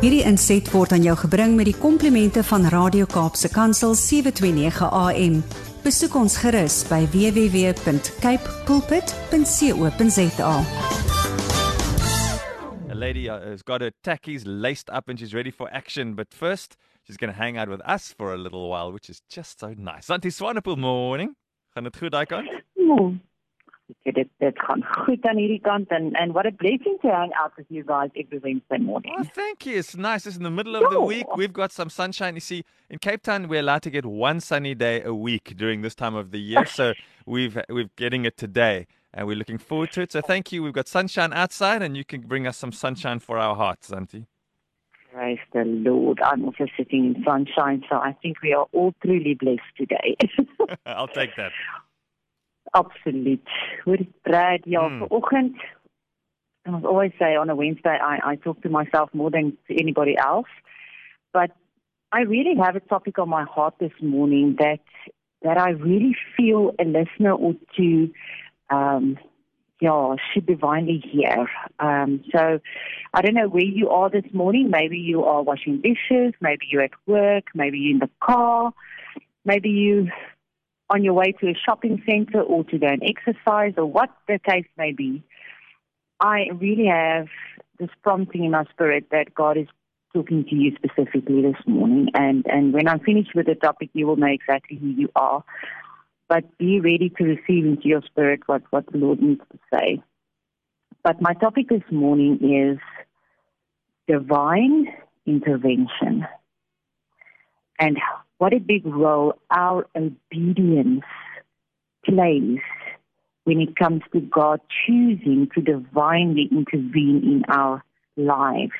Hierdie inset word aan jou gebring met die komplimente van Radio Kaapse Kansel 729 AM. Besoek ons gerus by www.cape pulpit.co.za. A lady uh, has got her tackies laced up and she's ready for action. But first, she's going to hang out with us for a little while, which is just so nice. Auntie Swanepoel, morning. Gaan dit goed daai kant? Oh, dit dit dit gaan goed aan hierdie kant en and what a blessing to hang out with you guys every Wednesday morning. Oh, thank you. It's nice. It's in the middle of the week. We've got some sunshine. You see, in Cape Town, we're allowed to get one sunny day a week during this time of the year. So we've we're getting it today, and we're looking forward to it. So thank you. We've got sunshine outside, and you can bring us some sunshine for our hearts, Auntie. Praise the Lord. I'm also sitting in sunshine, so I think we are all truly blessed today. I'll take that. Absoluut. Hoor Brad, ja, Hmm. vanoggend I always say on a Wednesday I, I talk to myself more than to anybody else. But I really have a topic on my heart this morning that that I really feel a listener or two um yeah, should divinely hear. Um, so I don't know where you are this morning. Maybe you are washing dishes, maybe you're at work, maybe you're in the car, maybe you on your way to a shopping center or to go and exercise or what the case may be. I really have this prompting in my spirit that God is talking to you specifically this morning. And, and when I'm finished with the topic, you will know exactly who you are. But be ready to receive into your spirit what, what the Lord needs to say. But my topic this morning is divine intervention. And what a big role our obedience plays when it comes to God choosing to divinely intervene in our lives.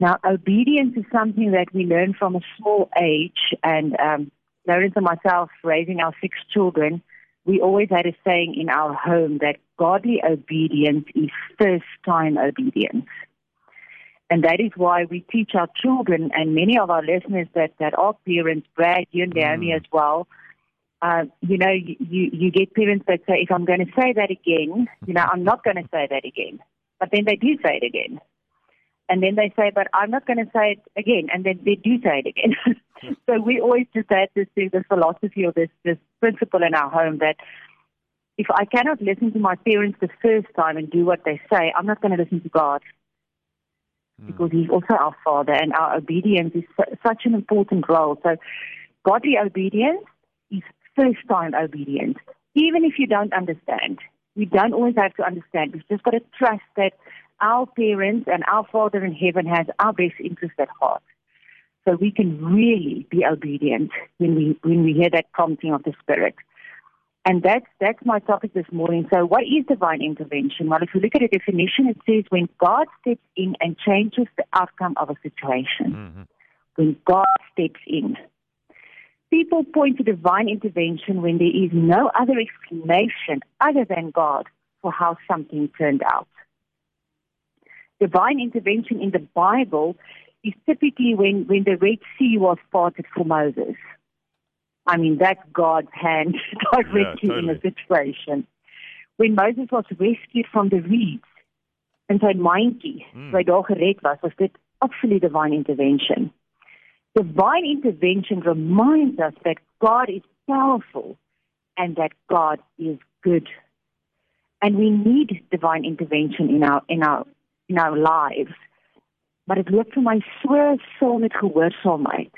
Now, obedience is something that we learn from a small age, and um, Lawrence and myself, raising our six children, we always had a saying in our home that godly obedience is first time obedience. And that is why we teach our children and many of our listeners that, that are parents, Brad, you and Naomi Mm. as well. Uh, you know, you, you, you get parents that say, if I'm going to say that again, you know, I'm not going to say that again. But then they do say it again. And then they say, but I'm not going to say it again. And then they do say it again. so we always just had this, this philosophy or this, this principle in our home that if I cannot listen to my parents the first time and do what they say, I'm not going to listen to God because He's also our Father, and our obedience is su- such an important role. So, godly obedience is first time obedience, even if you don't understand. We don't always have to understand. We've just got to trust that our parents and our Father in heaven has our best interest at heart. So we can really be obedient when we when we hear that prompting of the Spirit. And that's that's my topic this morning. So what is divine intervention? Well, if you look at the definition, it says when God steps in and changes the outcome of a situation. Mhm. When God steps in. People point to divine intervention when there is no other explanation other than God for how something turned out. Divine intervention in the Bible is typically when, when the Red Sea was parted for Moses. I mean, that's God's hand directly in totally. the situation. When Moses was rescued from the reeds in sy mandjie, Mm. waar hy daar gered was, was dit absolute divine intervention. Divine intervention reminds us that God is powerful and that God is good. And we need divine intervention in our in our in our lives. Maar dit loop vir my so saam met gehoorsaamheid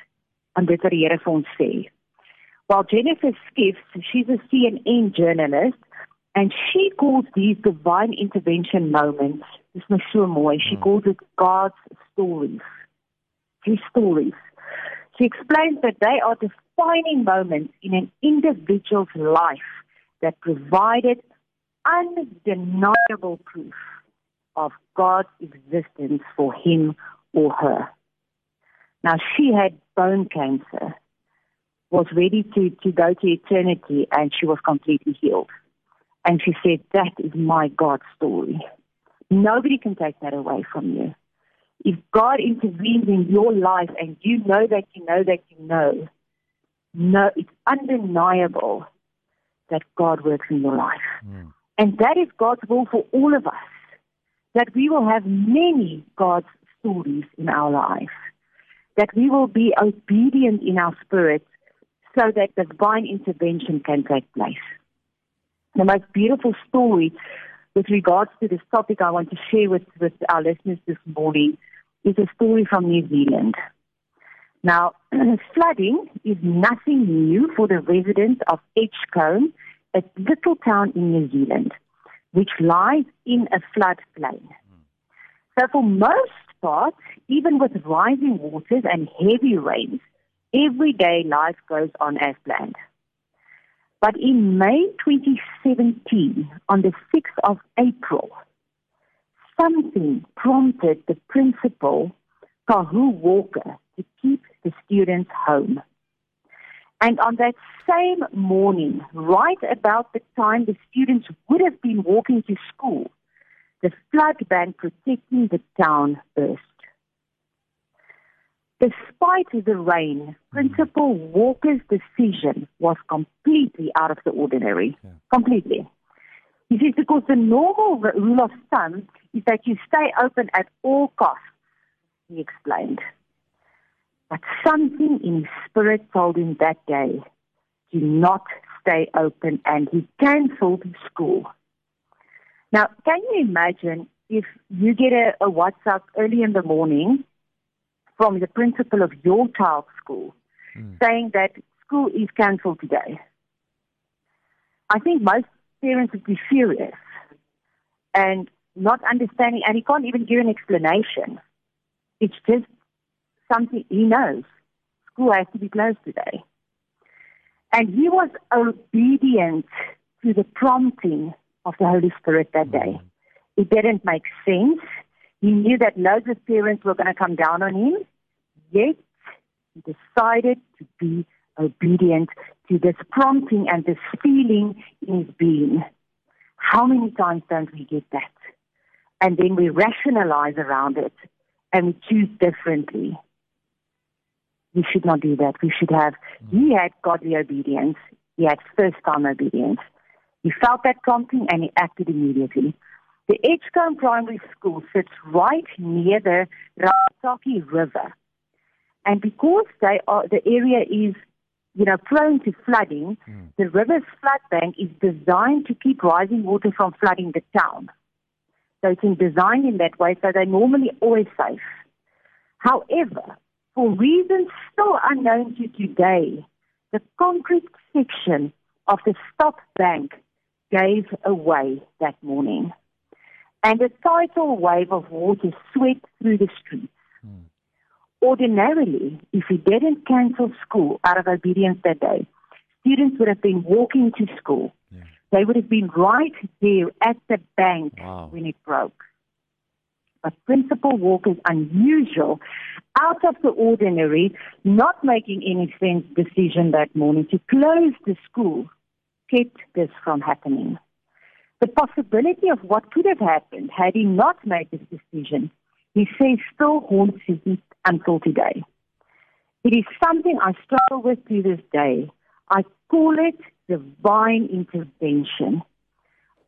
aan dit wat die Here vir ons sê. While Jennifer Skiffs, she's a CNN journalist, and she calls these divine intervention moments, this mooi, she Mm. calls it God's stories. His stories. She explains that they are defining moments in an individual's life that provided undeniable proof of God's existence for him or her. Now, she had bone cancer, was ready to, to go to eternity, and she was completely healed. And she said, That is my God story. Nobody can take that away from you. If God intervenes in your life and you know that you know that you know, no, it's undeniable that God works in your life. Mm. And that is God's will for all of us. That we will have many God's stories in our life, that we will be obedient in our spirit so that divine intervention can take place. The most beautiful story with regards to this topic I want to share with, with our listeners this morning is a story from New Zealand. Now, flooding is nothing new for the residents of Edgecumbe, a little town in New Zealand, which lies in a floodplain. So for most part, even with rising waters and heavy rains, everyday life goes on as planned. But in May 2017, on the 6th of April, something prompted the principal, Kahu Walker, to keep the students home. And on that same morning, right about the time the students would have been walking to school, the flood bank protecting the town burst. Despite the rain, Principal Walker's decision was completely out of the ordinary. Yeah. Completely. He says because the normal rule of thumb is that you stay open at all costs, he explained. But something in his spirit told him that day, do not stay open, and he cancelled school. Now, can you imagine if you get a, a WhatsApp early in the morning from the principal of your child's school mm. saying that school is cancelled today? I think most parents would be furious and not understanding, and he can't even give an explanation. It's just something he knows. School has to be closed today. And he was obedient to the prompting of the Holy Spirit that day. Mm-hmm. It didn't make sense. He knew that loads parents were going to come down on him, yet he decided to be obedient to this prompting and this feeling in his being. How many times don't we get that? And then we rationalize around it and we choose differently. We should not do that. We should have, he mm. had godly obedience. He had first time obedience. He felt that prompting and he acted immediately. The Edgecumbe Primary School sits right near the Rangitaiki River. And because they are, the area is, you know, prone to flooding, mm. the river's flood bank is designed to keep rising water from flooding the town. So it's designed in that way, so they're normally always safe. However, for reasons still unknown to today, the concrete section of the stop bank gave away that morning. And a tidal wave of water swept through the streets. Mm. Ordinarily, if we didn't cancel school out of obedience that day, students would have been walking to school. Yeah. They would have been right there at the bank wow. when it broke. But Principal Walker's unusual, out of the ordinary, not making any sense decision that morning to close the school kept this from happening. The possibility of what could have happened had he not made this decision, he says, still haunts him until today. It is something I struggle with to this day. I call it divine intervention.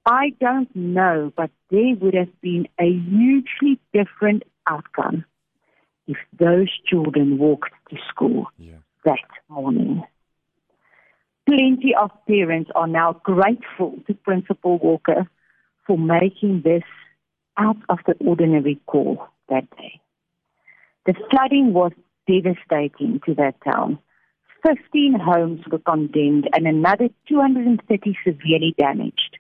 I don't know, but there would have been a hugely different outcome if those children walked to school yeah. that morning. Plenty of parents are now grateful to Principal Walker for making this out of the ordinary call that day. The flooding was devastating to that town. 15 homes were condemned and another 230 severely damaged.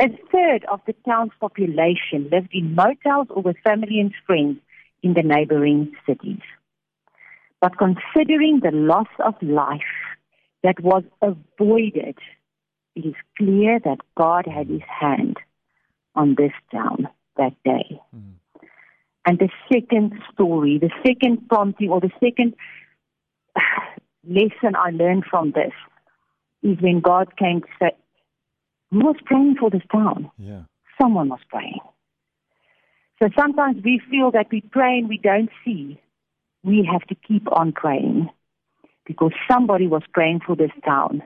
A third of the town's population lived in motels or with family and friends in the neighboring cities. But considering the loss of life that was avoided, it is clear that God had his hand on this town that day. Mm. And the second story, the second prompting, or the second lesson I learned from this is when God came to say, Who was praying for this town? Yeah. Someone was praying. So sometimes we feel that we pray and we don't see. We have to keep on praying because somebody was praying for this town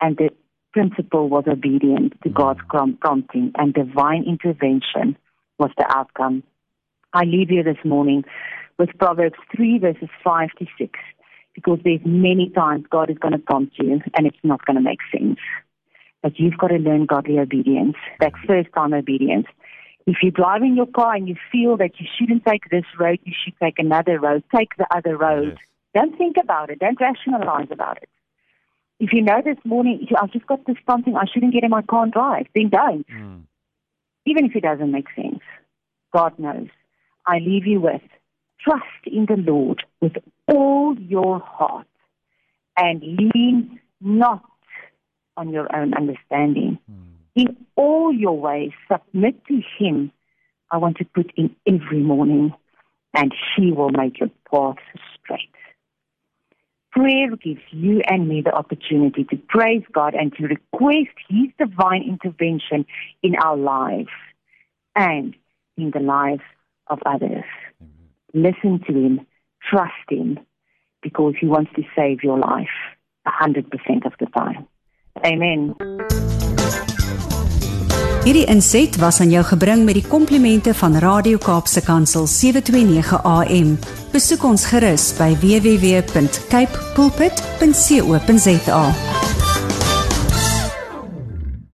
and the principal was obedient to mm. God's prompting and divine intervention was the outcome I leave you this morning with Proverbs 3 verses 5 to 6 because there's many times God is going to prompt you and it's not going to make sense. But you've got to learn godly obedience, that first time obedience. If you drive in your car and you feel that you shouldn't take this road, you should take another road, take the other road. Yes. Don't think about it. Don't rationalize about it. If you know this morning, I've just got this something, I shouldn't get in my car and drive, then don't. Mm. Even if it doesn't make sense. God knows. I leave you with trust in the Lord with all your heart and lean not on your own understanding. In all your ways, submit to Him. I want to put in every morning, and He will make your paths straight. Prayer gives you and me the opportunity to praise God and to request His divine intervention in our lives and in the lives of others. Listen to Him, trust Him, because He wants to save your life 100% of the time. Amen. Hierdie inset was aan jou gebring met die komplimente van Radio Kaapse Kansel 729 AM. Besoek ons gerus by www.cape pulpit.co.za.